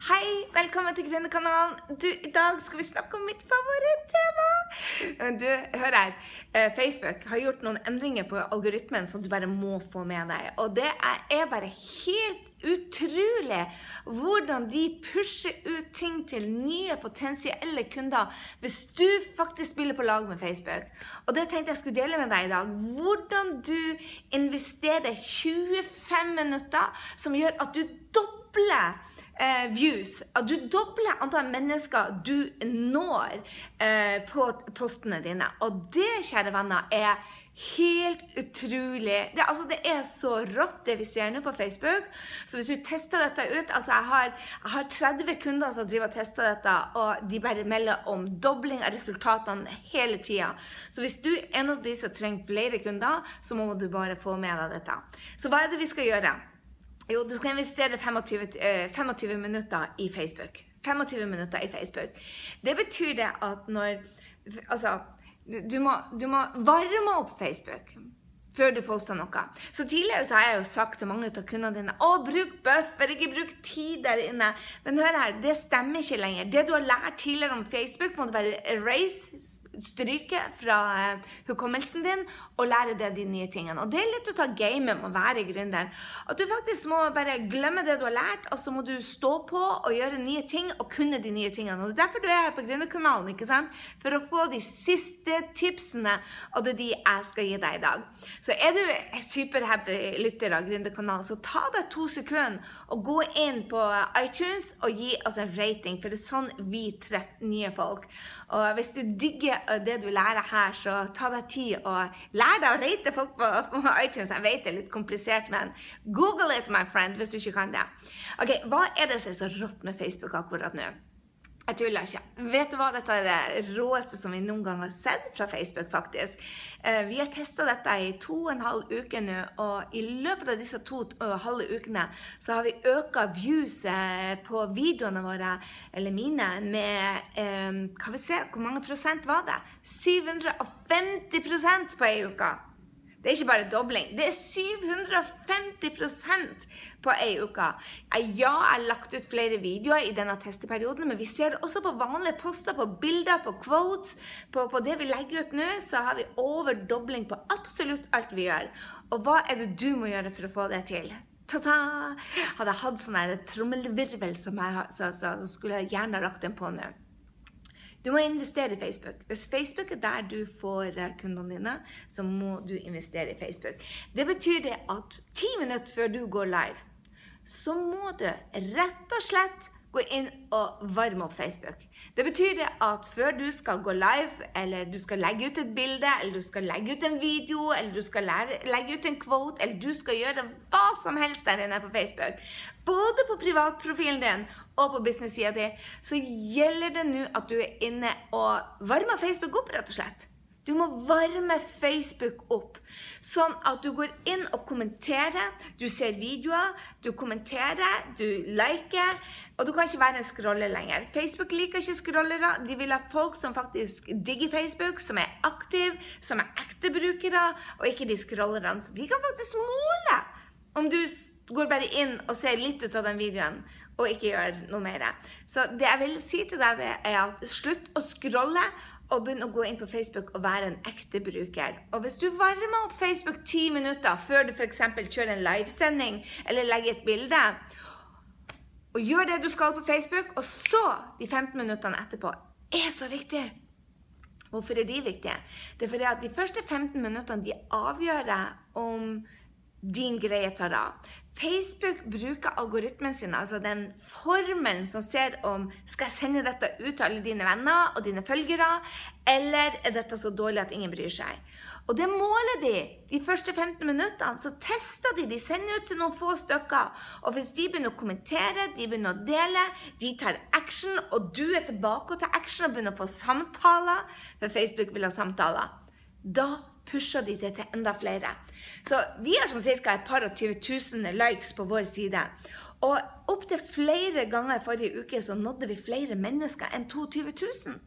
Hei, velkommen til Grønnekanalen. Du, I dag skal vi snakke om mitt favorittema. Du, hør her. Eh, Facebook har gjort noen endringer på algoritmen som du bare må få med deg. Og det er bare helt utrolig hvordan de pusher ut ting til nye potensielle kunder hvis du faktisk spiller på lag med Facebook. Og det tenkte jeg skulle dele med deg i dag. Hvordan du investerer 25 minutter som gjør at du dobler eh, views. Du dobler antall mennesker du når eh, på postene dine. Og det, kjære venner, er helt utrolig. Det, altså, det er så rått, det vi ser nå på Facebook. Så hvis du tester dette ut altså Jeg har, jeg har 30 kunder som driver og tester dette, og de bare melder om dobling av resultatene hele tida. Så hvis du er en av de som trenger flere kunder, så må du bare få med deg dette. Så hva er det vi skal gjøre? Jo, du skal investere 25, 25 eh, minutter i Facebook. 25 minutter i Facebook. Det betyr det at når Altså, du må, du må varme opp Facebook før du poster noe. Så Tidligere så har jeg jo sagt til mange av kundene dine å, bruk buffer, ikke bruk tid der inne. Men hør her, det stemmer ikke lenger. Det du har lært tidligere om Facebook, må du bare erase, stryke fra uh, hukommelsen din og lære deg de nye tingene. Og det er litt å ta gamet med å være gründer. At du faktisk må bare glemme det du har lært, og så må du stå på og gjøre nye ting og kunne de nye tingene. Og det er derfor du er her på Gründerkanalen, ikke sant? For å få de siste tipsene, og det er de jeg skal gi deg i dag. Så er du superhappy lytter av Gründerkanalen, så ta deg to sekunder og gå inn på iTunes og gi oss en rating, for det er sånn vi treffer nye folk. Og hvis du digger det du lærer her, så ta deg tid og lær deg å rate folk på, på iTunes. Jeg vet det er litt komplisert, men google it, my friend, hvis du ikke kan det. Ok, Hva er det som er så rått med Facebook akkurat nå? Jeg tuller ikke. Vet du hva? Dette er det råeste som vi noen gang har sett fra Facebook, faktisk. Eh, vi har testa dette i to og en halv uke nå, og i løpet av disse to og en halv ukene så har vi øka viewset på videoene våre, eller mine, med hva Kan vi se, hvor mange prosent var det? 750% på ei uke! Det er ikke bare dobling. Det er 750% på ei uke. Ja, jeg har lagt ut flere videoer i denne testeperioden, men vi ser også på vanlige poster, på bilder, på quotes. På, på det vi legger ut nå, så har vi overdobling på absolutt alt vi gjør. Og hva er det du må gjøre for å få det til? Ta-ta! Hadde jeg hatt sånn trommelvirvel som jeg så, så, så skulle jeg gjerne lagt den på nå. Du må investere i Facebook. Hvis Facebook er der du får eh, kundene dine, så må du investere i Facebook. Det betyr det at ti minutter før du går live, så må du rett og slett gå inn og varme opp Facebook. Det betyr det at før du skal gå live, eller du skal legge ut et bilde, eller du skal legge ut en video, eller du skal legge ut en quote, eller du skal gjøre hva som helst der inne på Facebook, både på privatprofilen din og på business-sida di, så gjelder det nå at du er inne og varmer Facebook opp, rett og slett. Du må varme Facebook opp, sånn at du går inn og kommenterer. Du ser videoer, du kommenterer, du liker. Og du kan ikke være en scroller lenger. Facebook liker ikke scrollere. De vil ha folk som faktisk digger Facebook, som er aktive, som er ekte brukere, og ikke de scrollerne. De kan faktisk måle om du går bare inn og ser litt ut av den videoen og ikke gjør noe mer. Så det jeg vil si til deg, det er at slutt å scrolle og begynn å gå inn på Facebook og være en ekte bruker. Og hvis du varmer opp Facebook ti minutter før du f.eks. kjører en livesending eller legger et bilde, og gjør det du skal på Facebook, og så de 15 minuttene etterpå, er så viktig. Hvorfor er de viktige? Det er fordi at de første 15 minuttene de avgjør om din greie tar av. Facebook bruker algoritmen sin, altså den formelen som ser om skal jeg sende dette ut til alle dine venner og dine følgere, eller er dette så dårlig at ingen bryr seg. Og det måler de. De første 15 minuttene så tester de. De sender ut til noen få stykker. Og hvis de begynner å kommentere, de begynner å dele, de tar action, og du er tilbake og tar action og begynner å få samtaler, for Facebook vil ha samtaler, da pusher de det til enda flere. Så vi har sånn ca. et par og 20 000 likes på vår side. Og opptil flere ganger i forrige uke så nådde vi flere mennesker enn 22 000.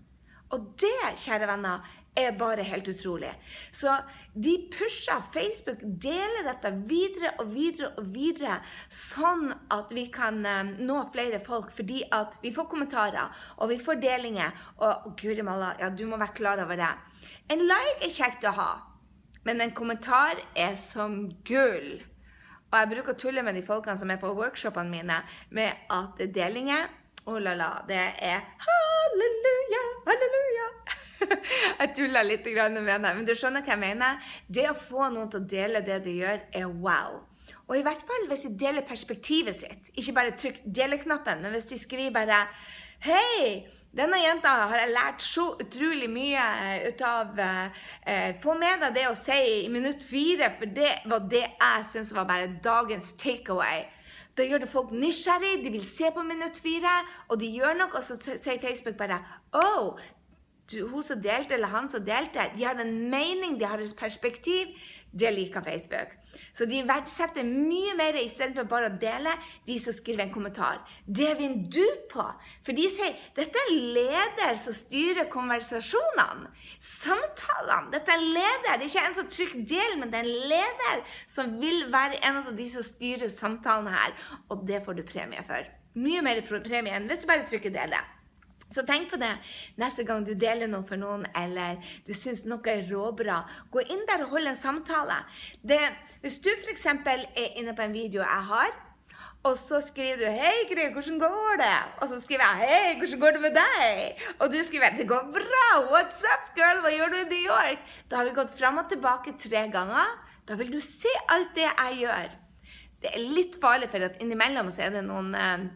Og det, kjære venner, er bare helt utrolig. Så de pusher Facebook, deler dette videre og videre og videre, sånn at vi kan um, nå flere folk, fordi at vi får kommentarer, og vi får delinger. Og, og guri malla, ja, du må være klar over det. En like er kjekt å ha, men en kommentar er som gull. Og jeg bruker å tulle med de folkene som er på workshopene mine, med at delinger Oh la la, det er halleluja. Jeg tulla litt med det, men du skjønner hva jeg mener? Det å få noen til å dele det du gjør, er wow. Og i hvert fall hvis de deler perspektivet sitt. Ikke bare trykk 'dele'-knappen, men hvis de skriver bare Hei, denne jenta har jeg lært så utrolig mye eh, ut av. Eh, få med deg det å si i minutt fire, for det var det jeg syns var bare dagens takeaway. Da gjør det folk nysgjerrig, de vil se på minutt fire, og de gjør noe, og så sier Facebook bare oh, du, hun som delte, eller han som delte, de har en mening, de har et perspektiv. Det liker Facebook. Så de verdsetter mye mer istedenfor bare å dele, de som skriver en kommentar. Det vinner du på. For de sier dette er leder som styrer konversasjonene. Samtalene. Dette er leder. Det er ikke en som trykker 'del', men det er en leder som vil være en av de som styrer samtalene her. Og det får du premie for. Mye mer premie enn hvis du bare trykker 'dele'. Så tenk på det neste gang du deler noe for noen, eller du syns noe er råbra. Gå inn der og hold en samtale. Det, hvis du f.eks. er inne på en video jeg har, og så skriver du 'Hei, Gry, hvordan går det?' Og så skriver jeg 'Hei, hvordan går det med deg?' Og du skriver 'Det går bra! What's up, girl? Hva gjør du i New York?' Da har vi gått fram og tilbake tre ganger. Da vil du se alt det jeg gjør. Det er litt farlig, for at innimellom så er det noen, eh,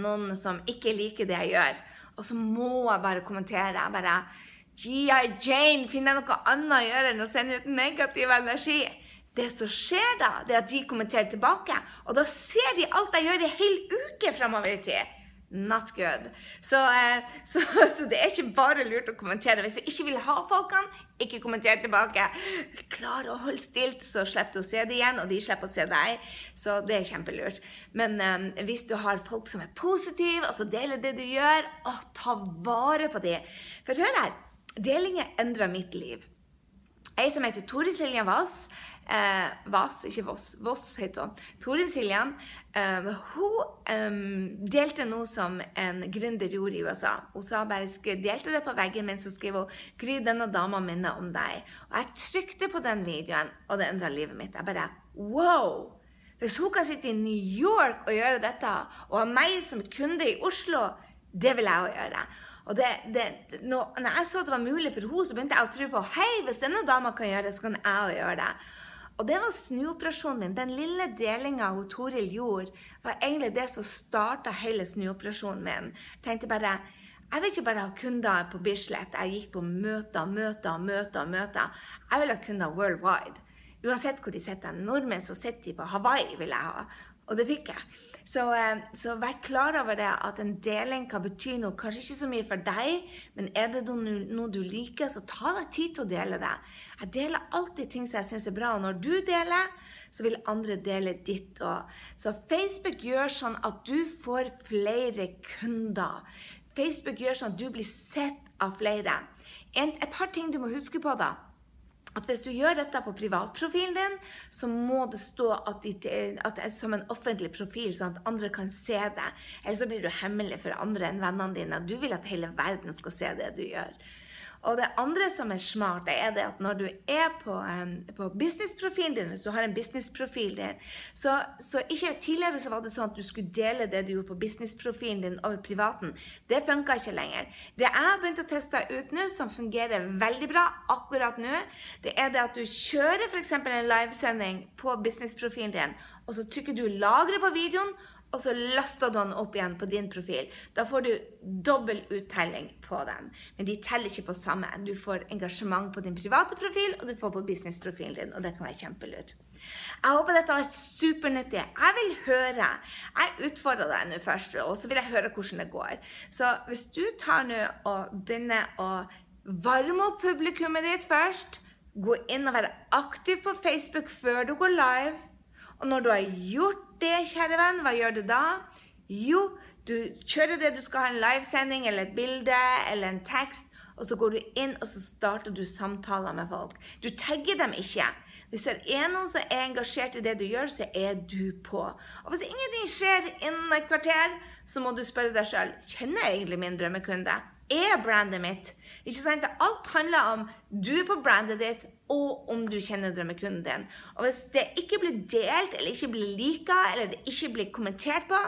noen som ikke liker det jeg gjør. Og så må jeg bare kommentere. Jeg bare GI Jane, finner jeg noe annet å gjøre enn å sende ut negativ energi. Det som skjer da, det er at de kommenterer tilbake. Og da ser de alt jeg gjør i hele hel uke framover i tid. Not good. Så, eh, så, så, det er ikke bare lurt å kommentere. Hvis du ikke vil ha folkene, ikke kommenter tilbake. Klar å holde stilt, så slipper du å se det igjen, og de slipper å se deg. Så det er kjempelurt. Men um, hvis du har folk som er positive, altså deler det du gjør, å, ta vare på det. For hør her, delinger endrer mitt liv. Ei som heter Tore Silje Vass, eh, Vas, ikke Voss, Voss heter hun. Torin Siljan. Eh, hun eh, delte noe som en gründer gjorde i USA. Hun sa bare, delte det på veggen min, så skrev hun 'Gry, denne dama minner om deg'. Og jeg trykte på den videoen, og det endra livet mitt. Jeg bare Wow! Hvis hun kan sitte i New York og gjøre dette, og ha meg som kunde i Oslo, det vil jeg òg gjøre. Og det, det, når, jeg så at det var mulig for henne, så begynte jeg å tro på hei, hvis denne dama kan gjøre det, så kan jeg òg gjøre det. Og det var snuoperasjonen min. Den lille delinga hun Toril gjorde, var egentlig det som starta hele snuoperasjonen min. Jeg tenkte bare jeg vil ikke bare ha kunder på Bislett. Jeg gikk på møter, møter, møter. møter. Jeg vil ha kunder worldwide. Uansett hvor de sitter. Nordmenn som sitter på Hawaii, vil jeg ha. Og det fikk jeg. Så, eh, så, vær klar over det at en deling kan bety noe. Kanskje ikke så mye for deg, men er det noe du liker, så ta deg tid til å dele det. Jeg deler alltid ting som jeg syns er bra, og når du deler, så vil andre dele ditt òg. Så Facebook gjør sånn at du får flere kunder. Facebook gjør sånn at du blir sett av flere. En, et par ting du må huske på, da at hvis du gjør dette på privatprofilen din, så må det stå at det, at det er som en offentlig profil, sånn at andre kan se det. Ellers så blir du hemmelig for andre enn vennene dine. Du vil at hele verden skal se det du gjør. Og det andre som er smart, er det at når du er på, um, på businessprofilen din, hvis du har en businessprofil din, så, så ikke Tidligere så var det sånn at du skulle dele det du gjorde på businessprofilen din over privaten. Det funka ikke lenger. Det jeg har begynt å teste ut nå, som fungerer veldig bra akkurat nå, det er det at du kjører f.eks. en livesending på businessprofilen din, og så trykker du 'lagre på videoen', og så laster du den opp igjen på din profil. Da får du dobbel uttelling på den. Men de teller ikke på samme. Du får engasjement på din private profil, og du får på businessprofilen din. Og det kan være kjempelurt. Jeg håper dette var supernyttig. Jeg vil høre. Jeg utfordrer deg nå først, og så vil jeg høre hvordan det går. Så hvis du tar nå og begynner å varme opp publikummet ditt først, gå inn og være aktiv på Facebook før du går live og når du har gjort det, kjære venn, hva gjør du da? Jo, Du kjører det du skal ha en livesending eller et bilde eller en tekst, og så går du inn og så starter du samtaler med folk. Du tagger dem ikke. Hvis det er noen som er engasjert i det du gjør, så er du på. Og hvis ingenting skjer innen et kvarter, så må du spørre deg sjøl kjenner jeg egentlig min drømmekunde. Er brandet mitt? Ikke sant? Alt handler om du er på brandet ditt, og om du kjenner drømmekunden din. Og hvis det ikke blir delt, eller ikke blir lika, eller det ikke blir kommentert på,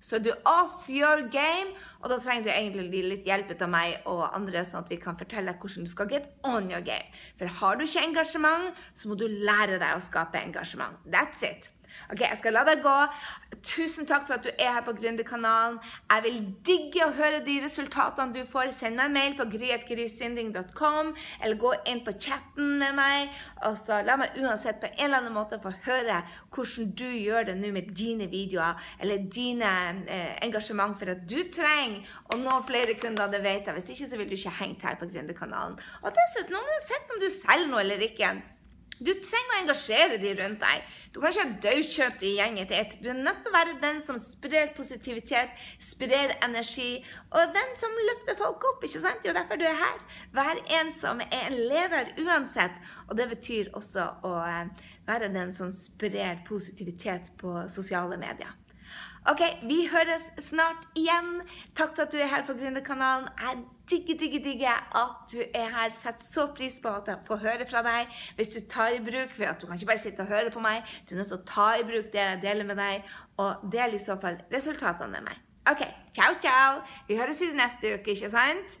så du off your game, og da trenger du egentlig litt hjelp av meg og andre, sånn at vi kan fortelle deg hvordan du skal get on your game. For har du ikke engasjement, så må du lære deg å skape engasjement. That's it. Ok, Jeg skal la deg gå. Tusen takk for at du er her på Gründerkanalen. Jeg vil digge å høre de resultatene du får. Send meg en mail på gryetgrysynding.com, eller gå inn på chatten med meg. Og så la meg uansett på en eller annen måte få høre hvordan du gjør det nå med dine videoer, eller dine eh, engasjement, for at du trenger å nå flere kunder. Det vet jeg. Hvis ikke så vil du ikke hengt her på Gründerkanalen. Og dessuten, uansett om du selger noe eller ikke du trenger å engasjere de rundt deg. Du kan ikke ha daukjøtt i gjengen ditt. Du er nødt til å være den som sprer positivitet, sprer energi, og den som løfter folk opp. ikke sant? Jo, derfor du er her. Vær en som er en leder uansett. Og det betyr også å eh, være den som sprer positivitet på sosiale medier. Ok, vi høres snart igjen. Takk for at du er her på Gründerkanalen. Jeg digger, digger, digger at du er her. Setter så pris på at jeg får høre fra deg. Hvis du tar i bruk, for at du kan ikke bare sitte og høre på meg, du er nødt til å ta i bruk det jeg deler med deg, og del i så fall resultatene med meg. Ok, ciao, ciao. Vi høres i neste uke, ikke sant?